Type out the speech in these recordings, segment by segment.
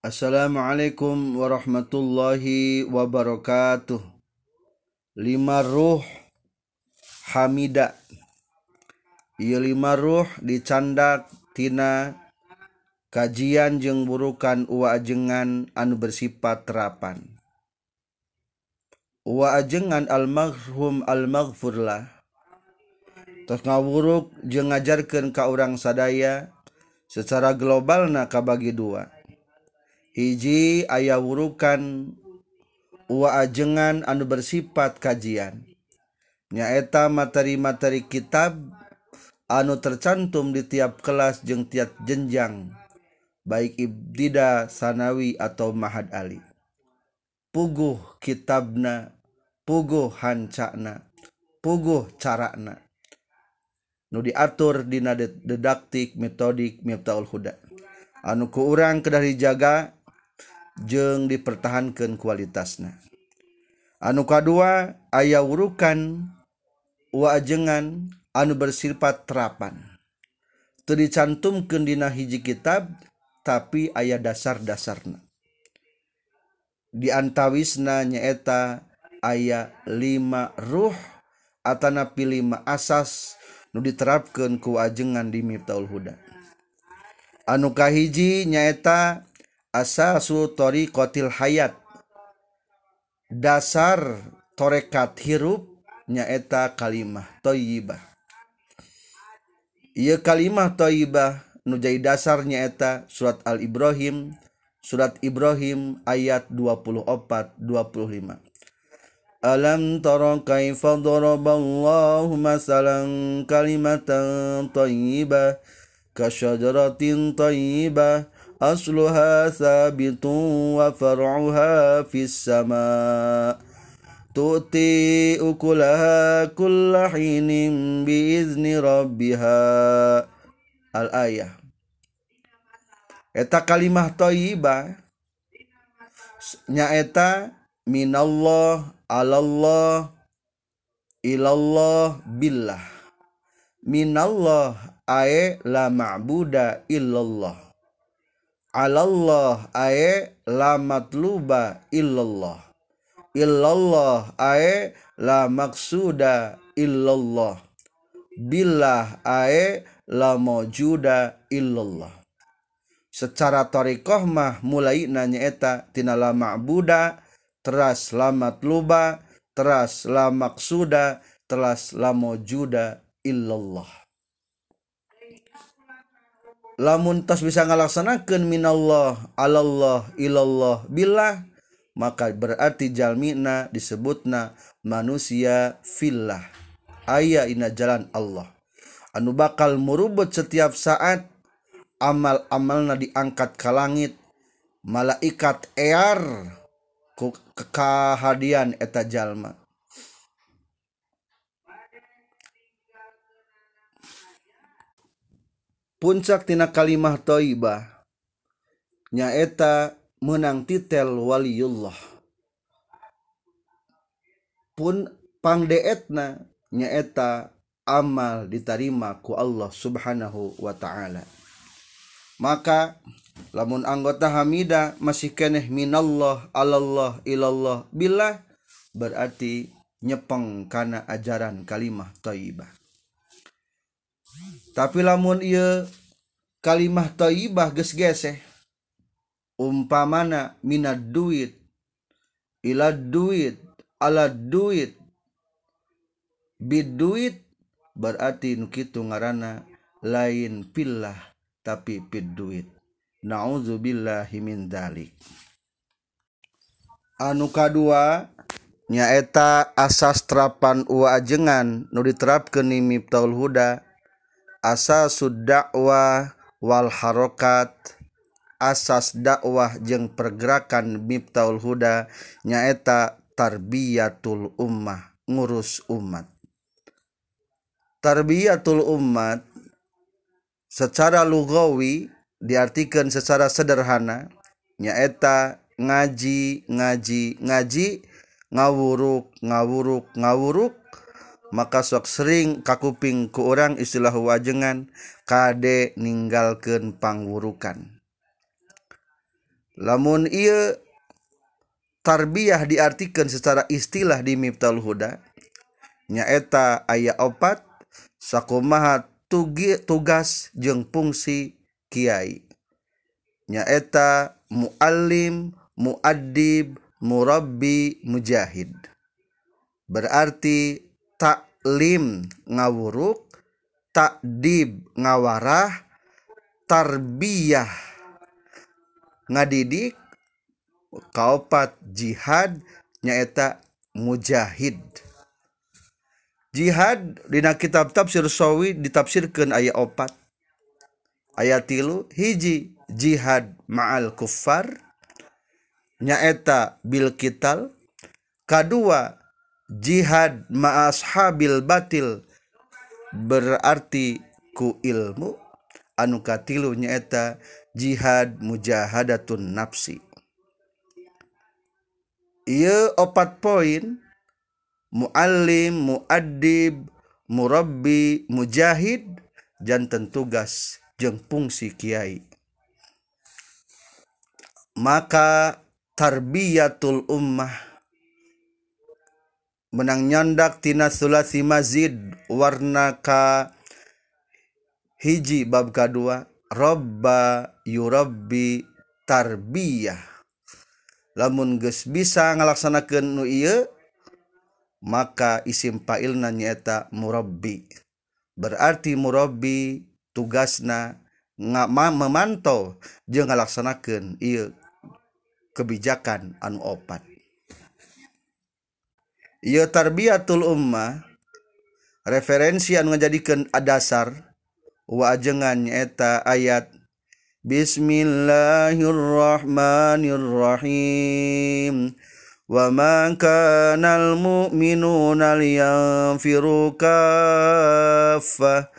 Assalamualaikum warahmatullahi wabarakatuh. Lima ruh Hamida. Ieu lima ruh dicandak tina kajian jeung burukan uwa ajengan anu bersifat terapan. Uwa ajengan almarhum almaghfurlah. Tos ngawuruk jeung ngajarkeun ka urang sadaya secara globalna kabagi dua hiji ayah wurukan waajengan anu bersifat kajian. Nyaeta materi-materi kitab anu tercantum di tiap kelas jeung tiap jenjang baik ibtida sanawi atau mahad ali. Puguh kitabna puguh hancana puguh carana. Nu diatur dina didaktik metodik miftaul huda. Anu ku urang kedah dijaga jeung dipertahankan kualitasna anu kedua ayah urukan wajengan anu bersifat terapan. Dicantum dina hiji kitab tapi ayah dasar-dasarna. Diantawisna nyaeta ayah 5 ruh atanapi 5 asas nu diterapkan kewajengan di Miftaul Huda. Anukahiji nyaeta asasultori kotil hayat. Dasar thorekat hirup nyaeta kalimah thoyibah ia kalimah thoyibah nujai dasar nyaeta surat al-Ibrahim surat Ibrahim ayat 24 25 Alam tara kaifa daraballahu masalan kalimatan thayyibah kasyajaratin thayyibah asluha wa far'uha fis sama tu'ti ukulaha kulla hinin biizni rabbiha al ayah eta kalimah thayyibah. Nyaeta minallah alallah ilallah billah. Minallah ae la ma'buda illallah Allah ae la matluba illallah. Illallah ae la maksuda illallah. Billah ae la maujuda illallah. Secara tariqah mah mulai nanya eta tina la ma'buda teras la matluba teras la maksuda teras la maujuda illallah lamun tos bisa ngalaksanakan minallah alallah ilallah billah maka berarti jalmina disebutna manusia fillah. Aya ina jalan Allah. Anu bakal merubut setiap saat amal-amalna diangkat ke langit malaikat ear kekahadian eta jalma. Puncaktina kalimah thoibah nyaeta menang titel waliullah pun pangdeetna nyaeta amal diterima ku Allah subhanahu wa ta'ala. Maka lamun anggota hamida masih keneh minallah alallah ilallah billah berarti nyepeng karena ajaran kalimah thayyibah tapi lamun ia kalimah Toibah gesgeseh umpamana minat duit ila duit ala duit bid duit berarti nukitu ngarana lain pillah tapi pid duit. Na'udzubillahi min dalik anu kadua nyaeta asas terapan uwa ajengan nu diterapkeun ni Miftahul Huda asas dakwah wal harokat. Asas dakwah jeung pergerakan Miftaul Huda nyaeta tarbiyatul ummah ngurus umat. Tarbiyatul umat secara lugawi diartikan secara sederhana nyaeta ngaji ngaji ngaji ngawuruk ngawuruk ngawuruk maka sok sering kakuping ku orang istilah wajengan kade ninggalkan pangwurukan. Lamun ia tarbiyah diartikan secara istilah di Miftal Huda nyaeta ayat opat sakumaha tugi, tugas jeng fungsi kiai. Nyaeta muallim muadib murabbi mujahid. Berarti taklim ngawuruk takdib ngawarah tarbiyah ngadidik kaopat jihad nyaeta mujahid. Jihad dina kitab tafsir sawi ditafsirkan ayat opat. Ayat tilu hiji jihad ma'al kuffar nyaeta bil kital kedua jihad ma'ashabil batil. Berarti ku ilmu. Anu katilu nyaeta jihad mujahadatun nafsi. Opat poin. Muallim muaddib murabbi mujahid jantan tugas jeung fungsi kiai. Maka tarbiyatul ummah menang nyandak tina sulasi mazid warna ka hiji bab kedua robba yurabbi tarbiyah. Lamun geus bisa ngalaksanakeun nu ieu maka isim fa'ilna nyaeta murabbi. Berarti murabbi tugasna memantau jeung ngalaksanakeun ieu kebijakan anu opat. ieu tarbiyatul ummah referensi anu ngajadikeun adasar wa ajengan nyaeta ayat Bismillahirrahmanirrahim وما كان المؤمنون لينفروا كافة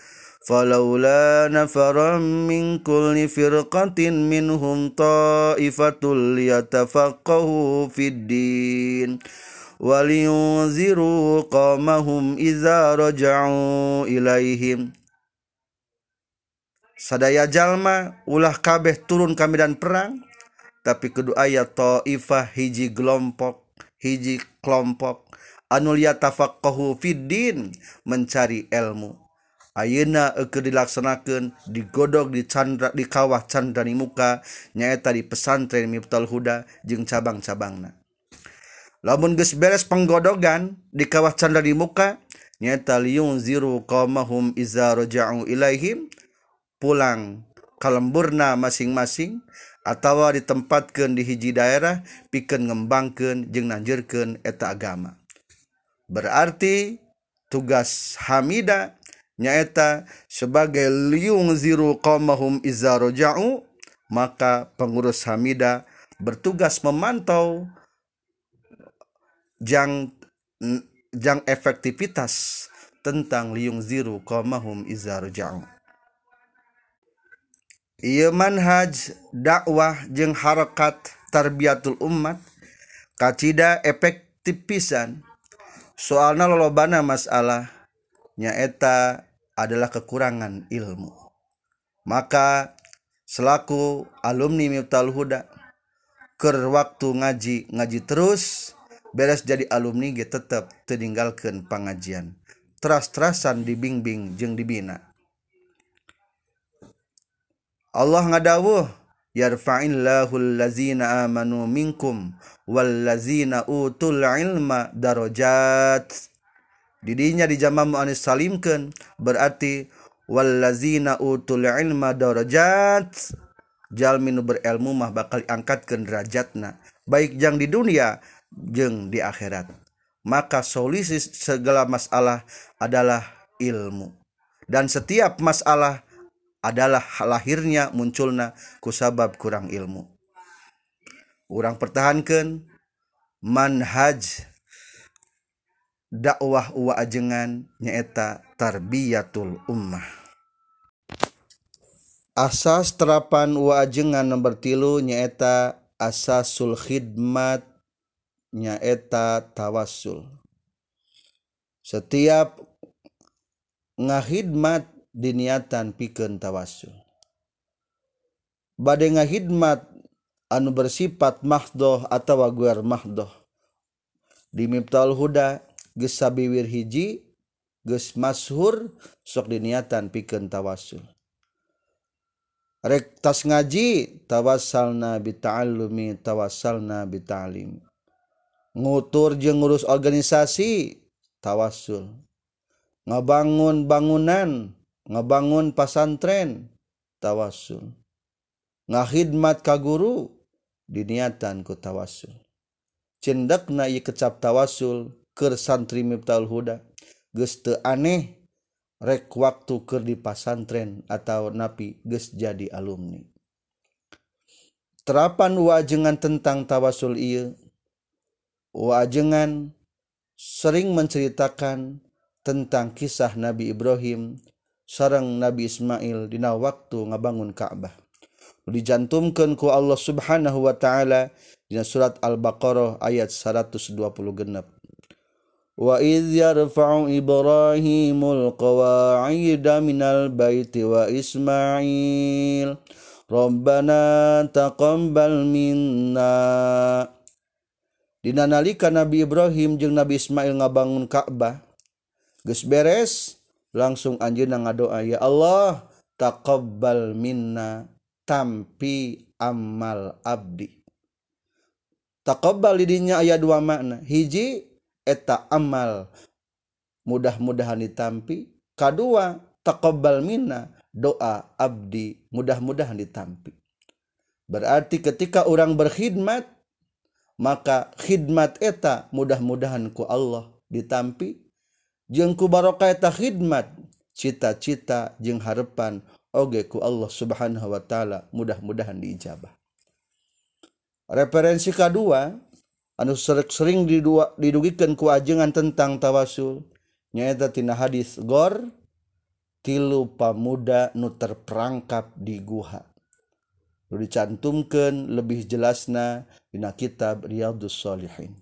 فلولا نفر من كل فرقة منهم طائفة ليتفقهوا في الدين ولينذروا قومهم إذا رجعوا إليهم sadaya jalma ulah kabeh turun kami dan perang tapi kedua ayat ta'ifah hiji kelompok hiji kelompok anu tafaqahu fiddin mencari ilmu ayeuna eke dilaksanakan digodok di candra di kawah candra di muka nyaeta di pesantren Miftal Huda jeung cabang-cabangna Lamun geus beres penggodogan di kawah candra di muka nyaeta ziru qaumahum iza raja'u ilaihim pulang kalemburna masing-masing atau ditempatkan di hiji daerah piken ngembangkan jeng nanjurkan eta agama. Berarti tugas Hamida nyaeta sebagai liung ziru qawmahum iza roja'u maka pengurus Hamida bertugas memantau jang jang efektivitas tentang liung ziru qawmahum iza roja'u manhaj dakwah jeung harokat tarbiyatul umat kacita efektif pisan. Soalnya lolobana masalah nyaeta adalah kekurangan ilmu. Maka selaku alumni Mital Huda ke waktu ngaji ngaji terus beres jadi alumni tetap meninggalkan pengajian tras-trasan dibimbing jeung dibina. Allah ngadawuh yarfa'illahu allazina amanu minkum wallazina utul ilma darajat. Didinya di jama mu'anis salimkan berarti wallazina utul ilma darajat. Jalmi nu berilmu mah bakal angkatkeun derajatna. Baik jang di dunia jeng di akhirat. Maka solusi segala masalah adalah ilmu. Dan setiap masalah adalah lahirnya munculna kusabab kurang ilmu. Orang pertahankan manhaj dakwah uwa ajengan nyaeta tarbiyatul ummah. Asas terapan uwa ajengan nomor tilu nyaeta asasul khidmat nyaeta tawasul setiap ngahidmat diniatan piken tawasul badai ngahidmat anu bersifat mahdoh atau waguar mahdoh di miptal huda geus sabiwir hiji geus mashur sok diniatan pikeun tawasul rek tas ngaji tawassalna bi ta'allumi tawassalna bi ta'lim ngutur je ngurus organisasi. Tawasul ngebangun bangunan. Ngebangun pasantren tawasul ngakhidmat ka guru. Diniatan ku tawasul cendekna ieu kecap tawasul keur santri miftahul huda. Geus teu aneh rek waktu keur di pasantren atau napi geus jadi alumni. Terapan wajengan tentang tawasul iya wajengan sering menceritakan tentang kisah Nabi Ibrahim sarang Nabi Ismail dina waktu ngabangun Ka'bah dijantumkan ku Allah Subhanahu wa taala dina surat Al-Baqarah ayat 120 genep وإذ يرفع إبراهيم القواعد من البيت وإسماعيل ربنا تقبل منا Dina nalika Nabi Ibrahim jeung Nabi Ismail ngabangun Ka'bah. Geus beres langsung anjeunna ngadoa ya Allah taqabbal minna tampi amal abdi. Taqabbal didinya aya dua makna. Hiji eta amal mudah-mudahan ditampi. Kedua taqabbal minna doa abdi mudah-mudahan ditampi. Berarti ketika orang berkhidmat maka khidmat eta mudah-mudahan ku Allah ditampi. Jeung ku barokah eta khidmat cita-cita jeung harapan oge ku Allah Subhanahu wa taala mudah-mudahan diijabah. Referensi kedua sering didugikan kuajengan tentang tawasul nyaitatina hadits gor tilu pamuda nu terperangkap di guha. Dicantumkan lebih jelasna Dina kitab Riyadussholihin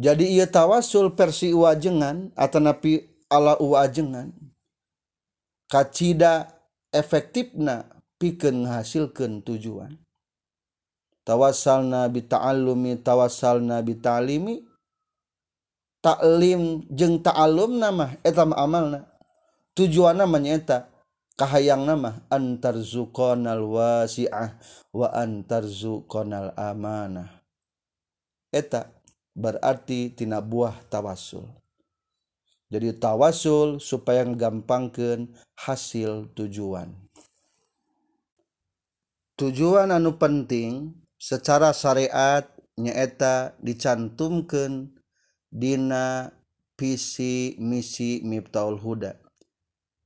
jadi ia tawasul versi atau napi ala wajengan kacita efektifna piken menghasilkan tujuan. Tawasal nabi ta'allumi tawasal nabi ta'limi taklim jeng ta'alum nama eta amalna. Tujuan namanya eta kahayang nama antar zukonal wasi'ah wa antar zukonal amanah. Eta berarti tina buah tawasul. Jadi tawasul supaya gampangkan hasil tujuan. Tujuan anu penting secara syariat nyaeta dicantumkan dina visi misi Miftaul Huda.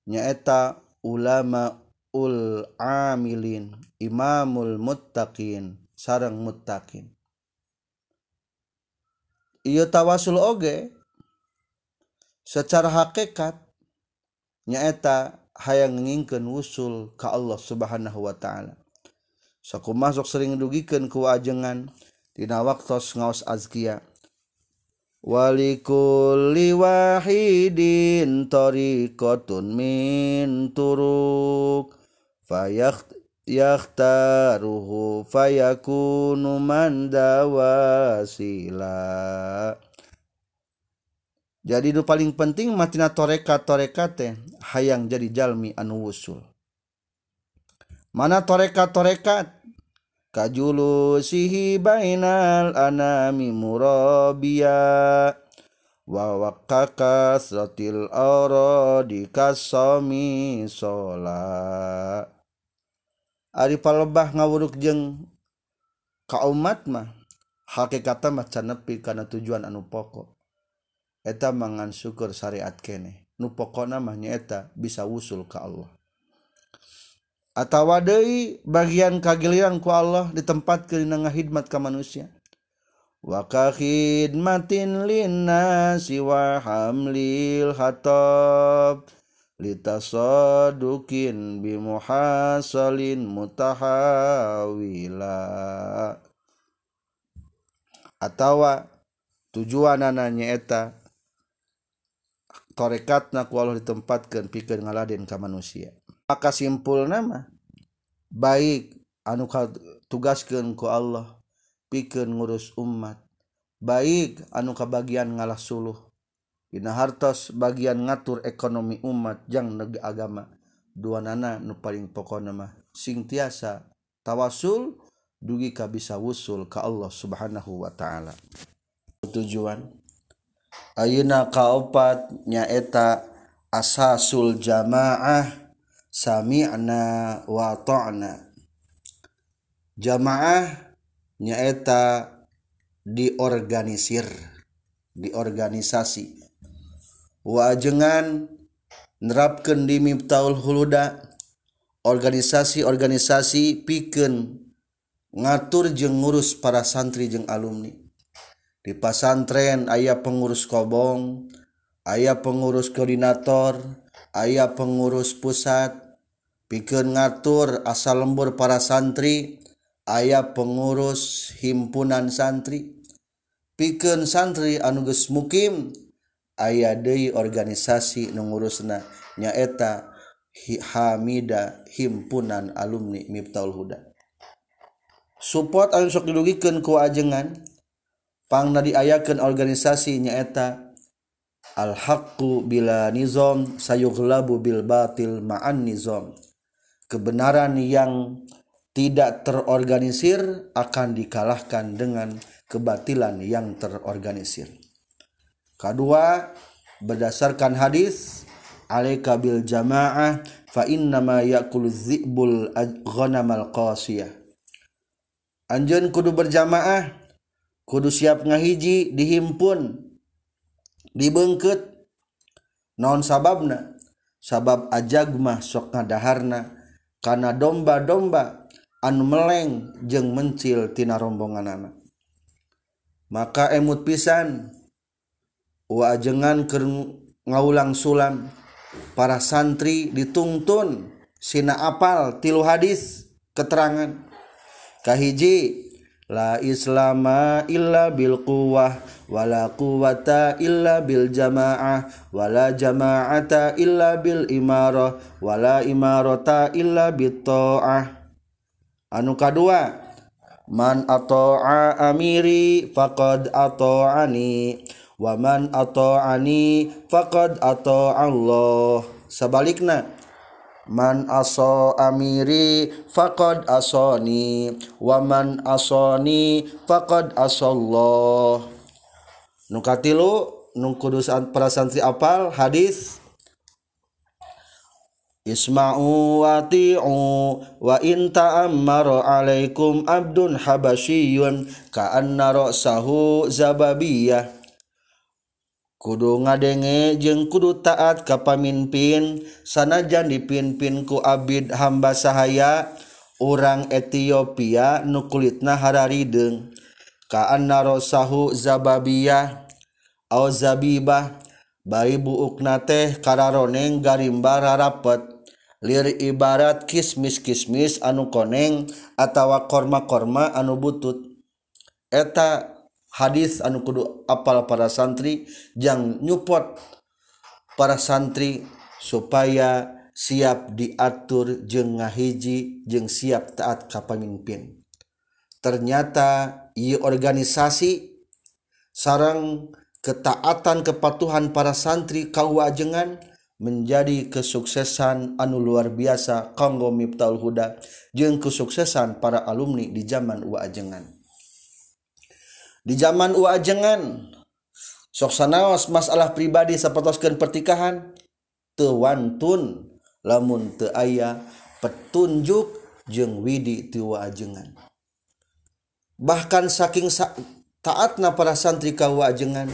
Nyaeta ulama ul amilin imamul muttaqin sarang muttaqin ieu tawasul oge secara hakikat nyaeta hayang ngingkeun wusul ka Allah Subhanahu wa taala. Saku masuk sering dugikan kewajengan dina waktos ngaos azkia Walikulli wahidin tariqatun min turuk Fayakh yakhtaruhu fayakunu man dawasila jadi nu paling penting matina torekat torekat teh hayang jadi jalmi anu wusul. Mana torekat-torekat kajulu sihi bainal anami murabiya wa waqqaka sratil aradi kasami sola ari palebah ngawuruk jeung ka umat mah hakikatna mah nepi kana tujuan anu pokok. Eta mangan syukur syariat kene. Nu pokona mah nyaeta bisa wusul ka Allah. Wadai bagian kagiliranku Allah di tempat kelinanga hikmat ke manusia. Wakahhidmatin Lina siwahamlil hatb litasodukin bimuhalin mutahawila. Atautawa tujuan anaknyaeta thorekat naku Allah ditempatkan pikir ngaladin ke manusia maka simpul nama baik anu tugaskan ku Allah pikir ngurus umat baik anu kebagian ngalah suluh. Ina hartos bagian ngatur ekonomi umat jang negi agama dua nana nu paling pokok nama sing tiasa tawasul dugi ka bisa wusul ka Allah subhanahu wa ta'ala. Tujuan Ayuna kaopat nyaeta asasul jamaah. Sami'na wa ta'na. Jamaah nyaeta diorganisir diorganisasi. Wajengan nerapkan di Miftaul Huluda organisasi-organisasi piken ngatur jeng ngurus para santri jeng alumni. Di pasantren ayah pengurus kobong ayah pengurus koordinator ayah pengurus pusat pikir ngatur asal lembur para santri ayah pengurus himpunan santri. Piken santri anuges mukim aya Dei organisasi nungurusna nyaeta Hamida himpunan alumni miftaul Huda. Support anu sok didugikan ku ajengan pangna diayakan organisasi nyaeta al-haqqu bila nizam sayughlabu bil batil ma'an nizam. Kebenaran yang tidak terorganisir akan dikalahkan dengan kebatilan yang terorganisir. Kedua berdasarkan hadis alaika bil jamaah fa innama yakulu dzibul ghanamal qasiyah. Anjeun kudu berjamaah kudu siap ngahiji dihimpun dibengket. Non sababna? Sabab ajag mah sok ngadaharna karena domba-domba anu meleng jeung menciltina rombongan anak maka emut pisan wajengan ke ngaulang sulam para santri dituntun Sina apal tilu hadis keterangan. Kahiji la Islama illa Bilquwahwalakuwata illa Bil jamaahwala jamaata illa Bil Imarahwala Imarota illa bittoah anuka 2 man atau Amiri faqd atau Ani waman atau ani faqad atau Allah. Sebaliknya man aso amiri faqad asoni. Waman asoni faqad asallah nukatilu nungkudusan para santri apal hadis. Isma'u wa ti'u wa in ta'ammara alaikum abdun habasyiyun ka'anna ra'sahu zababiyah Kudu ngadenge jeung kudu taat ka pamimpin sanajan dipimpin ku Abid hamba sahaya orang Ethiopia nukulitna hararideng kaanna narosahu zababiyah au zabibah bari buukna teh kararoneng garimbar harapet lir ibarat kismis-kismis anu koneng atawa korma-korma anu butut. Eta hadis anu kudu apal para santri yang nyupot para santri supaya siap diatur jeng ngahiji jeng siap taat kapamimpin ternyata i organisasi sarang ketaatan kepatuhan para santri kauwajengan menjadi kesuksesan anu luar biasa Kongo Miftaul Huda jeung kesuksesan para alumni di zaman wajengan di zaman uajengan soksanaos masalah pribadi sapertoskeun pertikahan teu wantun lamun teu aya petunjuk jeung widi teu wajengan bahkan saking sa taatna para santri ka wajengan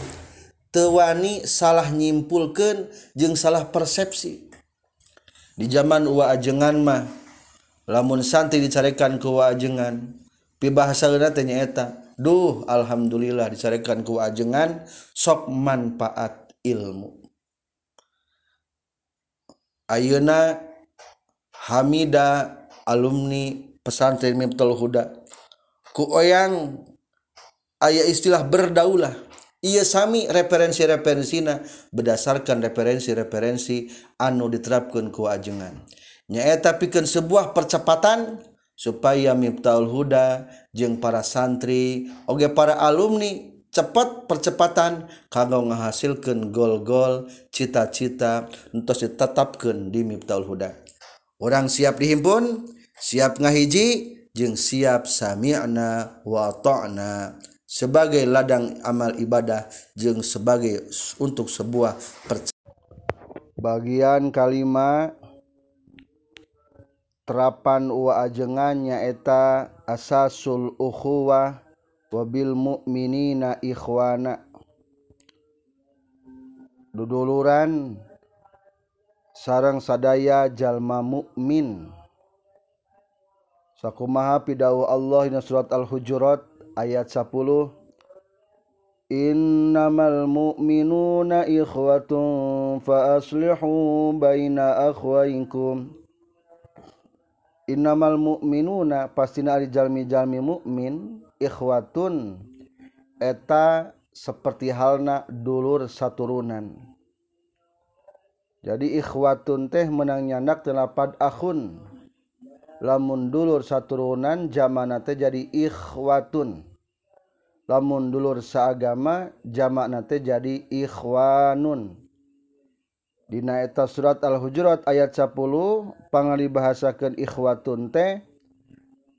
tewani salah nyimpulkan jeung salah persepsi. Di zaman uajengan mah lamun santri dicarekan ke wajengan pibahasa teh nyaeta Duh Alhamdulillah dicarikan kewajengan sok manfaat ilmu. Ayeuna Hamida alumni pesantren Miftul Huda. Ku oyang ayat istilah berdaulah. Ia sami referensi-referensina berdasarkan referensi-referensi anu diterapkan kewajengan nyaeta pikeun sebuah percepatan supaya miptaul huda jeung para santri oge para alumni cepat percepatan kanggo ngahasilkeun gol-gol cita-cita entos ditetapkeun di miptaul huda. Orang siap dihimpun siap ngahiji jeung siap sami'na wa ta'na sebagai ladang amal ibadah jeung sebagai untuk sebuah bagian kalimat terapan wa ajengannya eta asasul ukhuwah wabil mukminina ikhwana. Duduluran sarang sadaya jalma mukmin sakumaha pidawu Allah dina surat al-hujurat ayat 10 innamal mu'minuna ikhwatun fa aslihu baina akhwaikum innamal mu'minuna pastina ari jalmi-jalmi mukmin ikhwatun. Eta seperti halna dulur saturunan. Jadi ikhwatun teh menang nyandak telapad akhun. Lamun dulur saturunan jamana teh jadi ikhwatun. Lamun dulur seagama jamakna teh jadi ikhwanun. Dinaeta surat al-hujurat ayat 10 pangali bahasakan ikhwatun teh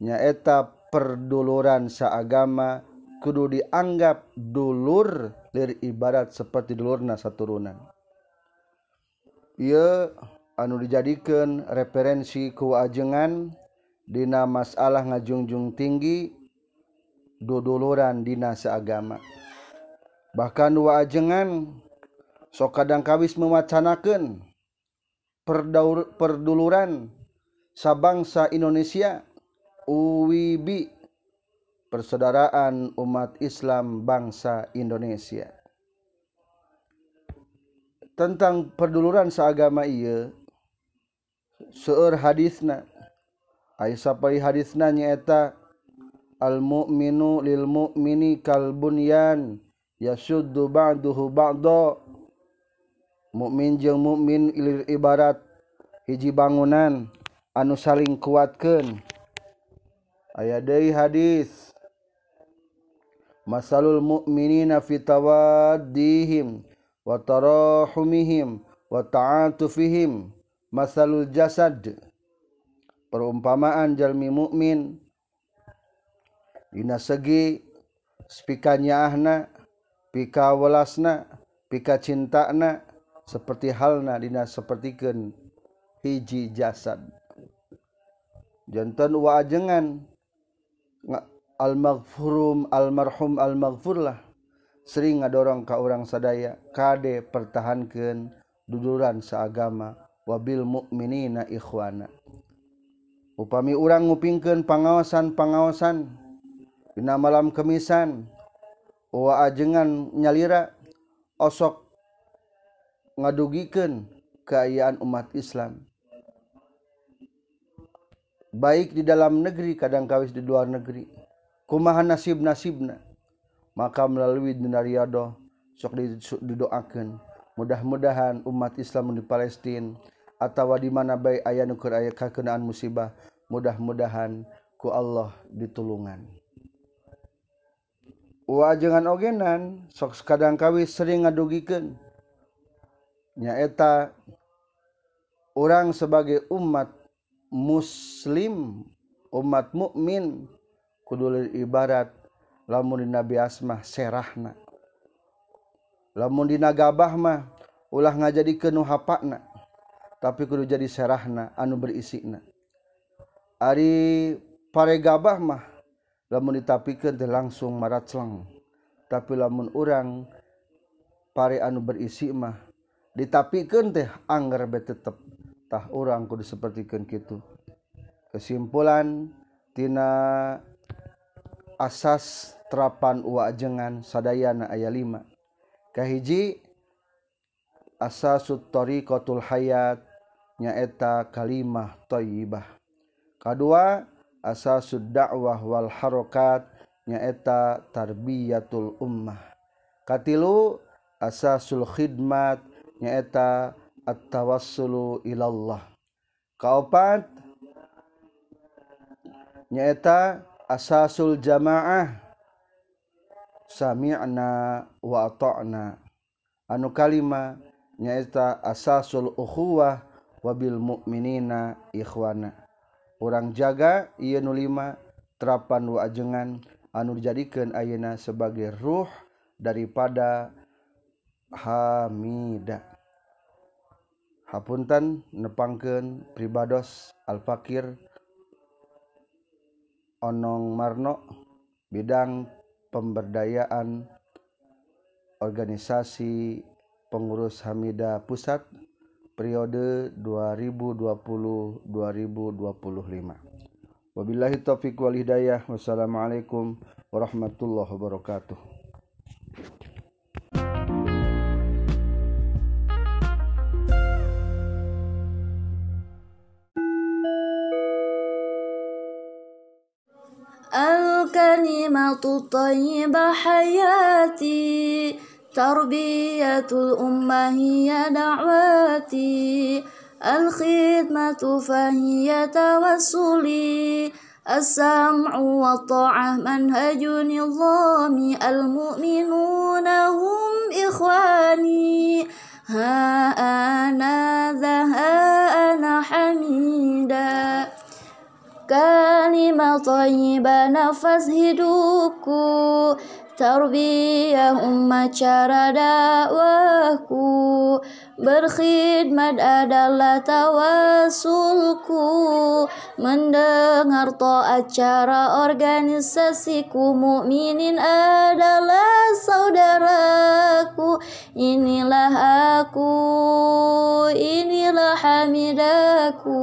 nyaeta perduluran seagama kudu dianggap dulur lir ibarat seperti dulurna saturunan. Ia anu dijadikan referensi kewajengan dina masalah ngajungjung tinggi duduluran dina seagama bahkan wajengan sok kadang kawis mewacanakan perdaur perduluran sabangsa Indonesia UWB Persaudaraan Umat Islam Bangsa Indonesia. Tentang perduluran seagama iya seur hadisna Aisyah pari hadisna nyaeta al mu'minu lil mu'mini kal bunyan yasuddu ba'duhu ba'da mukmin jeung mukmin ilir ibarat hiji bangunan anu saling kuatkan aya deui hadis. Masalul mu'minina fi tawaddihim wa tarahumihim wa ta'atufihim. Masalul jasad. Perumpamaan jalmi mukmin. Dina segi spikanya ahna pika welasna pika cintana seperti halna dina sepertikan hiji jasad. Jantan wajengan almagfurum almarhum almagfurlah sering ngadorong ka orang sadaya kade pertahankan duduran seagama wabil mukminina ikhwana. Upami urang ngupingkan pangawasan-pangawasan dina malam kemisan wa ajengan nyalira osok ngadugikan keayaan umat Islam. Baik di dalam negeri kadang kawis di luar negeri. Kumaha nasib nasibna maka melalui dunia riadoh sok didoakan. Mudah-mudahan umat Islam di Palestina atau di mana baik ayah nukur ayah kakenaan musibah mudah-mudahan ku Allah ditulungan. Wajengan ogenan sok kadang kawis sering ngadugikan. nyaeta orang sebagai umat muslim umat mukmin. Kudul ibarat lamun di Nabi Asmah serahna. Lamun di Nagabah mah ulah ngajadi kenu hapakna tapi kudu jadi serahna anu berisina. Ari pare gabah mah lamun ditapikeun teh langsung maraclang tapi lamun orang pare anu berisi mah ditapikan teh anger be tetep. Tah orang kudu sepertikan gitu kesimpulantina asas terapan wajengan Sadayana ayat 5 Kahiji asas Sutori Kotul Hayat nyaeta kalimah Toyibah kedua asas Sudakwah Wal Harokat nyaeta tarbiyatul Ummah. Katilu asasul khidmat nyaeta at-tawassulu ilallah. Kaopat? Nyaeta asasul jamaah. Sami'na wa ta'na anu kalima nyaeta asasul ukhuwah wabil mukminina ikhwana. Orang jaga ieu nu lima terapan wajengan anu dijadikan ayeuna sebagai ruh daripada hamidah hapunten nepangkeun pribados al-fakir onong marno bidang pemberdayaan organisasi pengurus Hamida Pusat periode 2020 2025 Wabillahi taufiq wal hidayah. Wassalamualaikum warahmatullahi wabarakatuh الطيبة حياتي تربية الأمة هي دعواتي الخدمة فهي توسلي السمع والطاعة منهج نظامي المؤمنون هم إخواني. ها أنا ذا ها أنا حميدا. كلمة طيبة نفس هدوبكو tarbiyah umat cara dakwahku berkhidmat adalah tawasulku mendengar to'at cara organisasiku mukminin adalah saudaraku inilah aku inilah hamidaku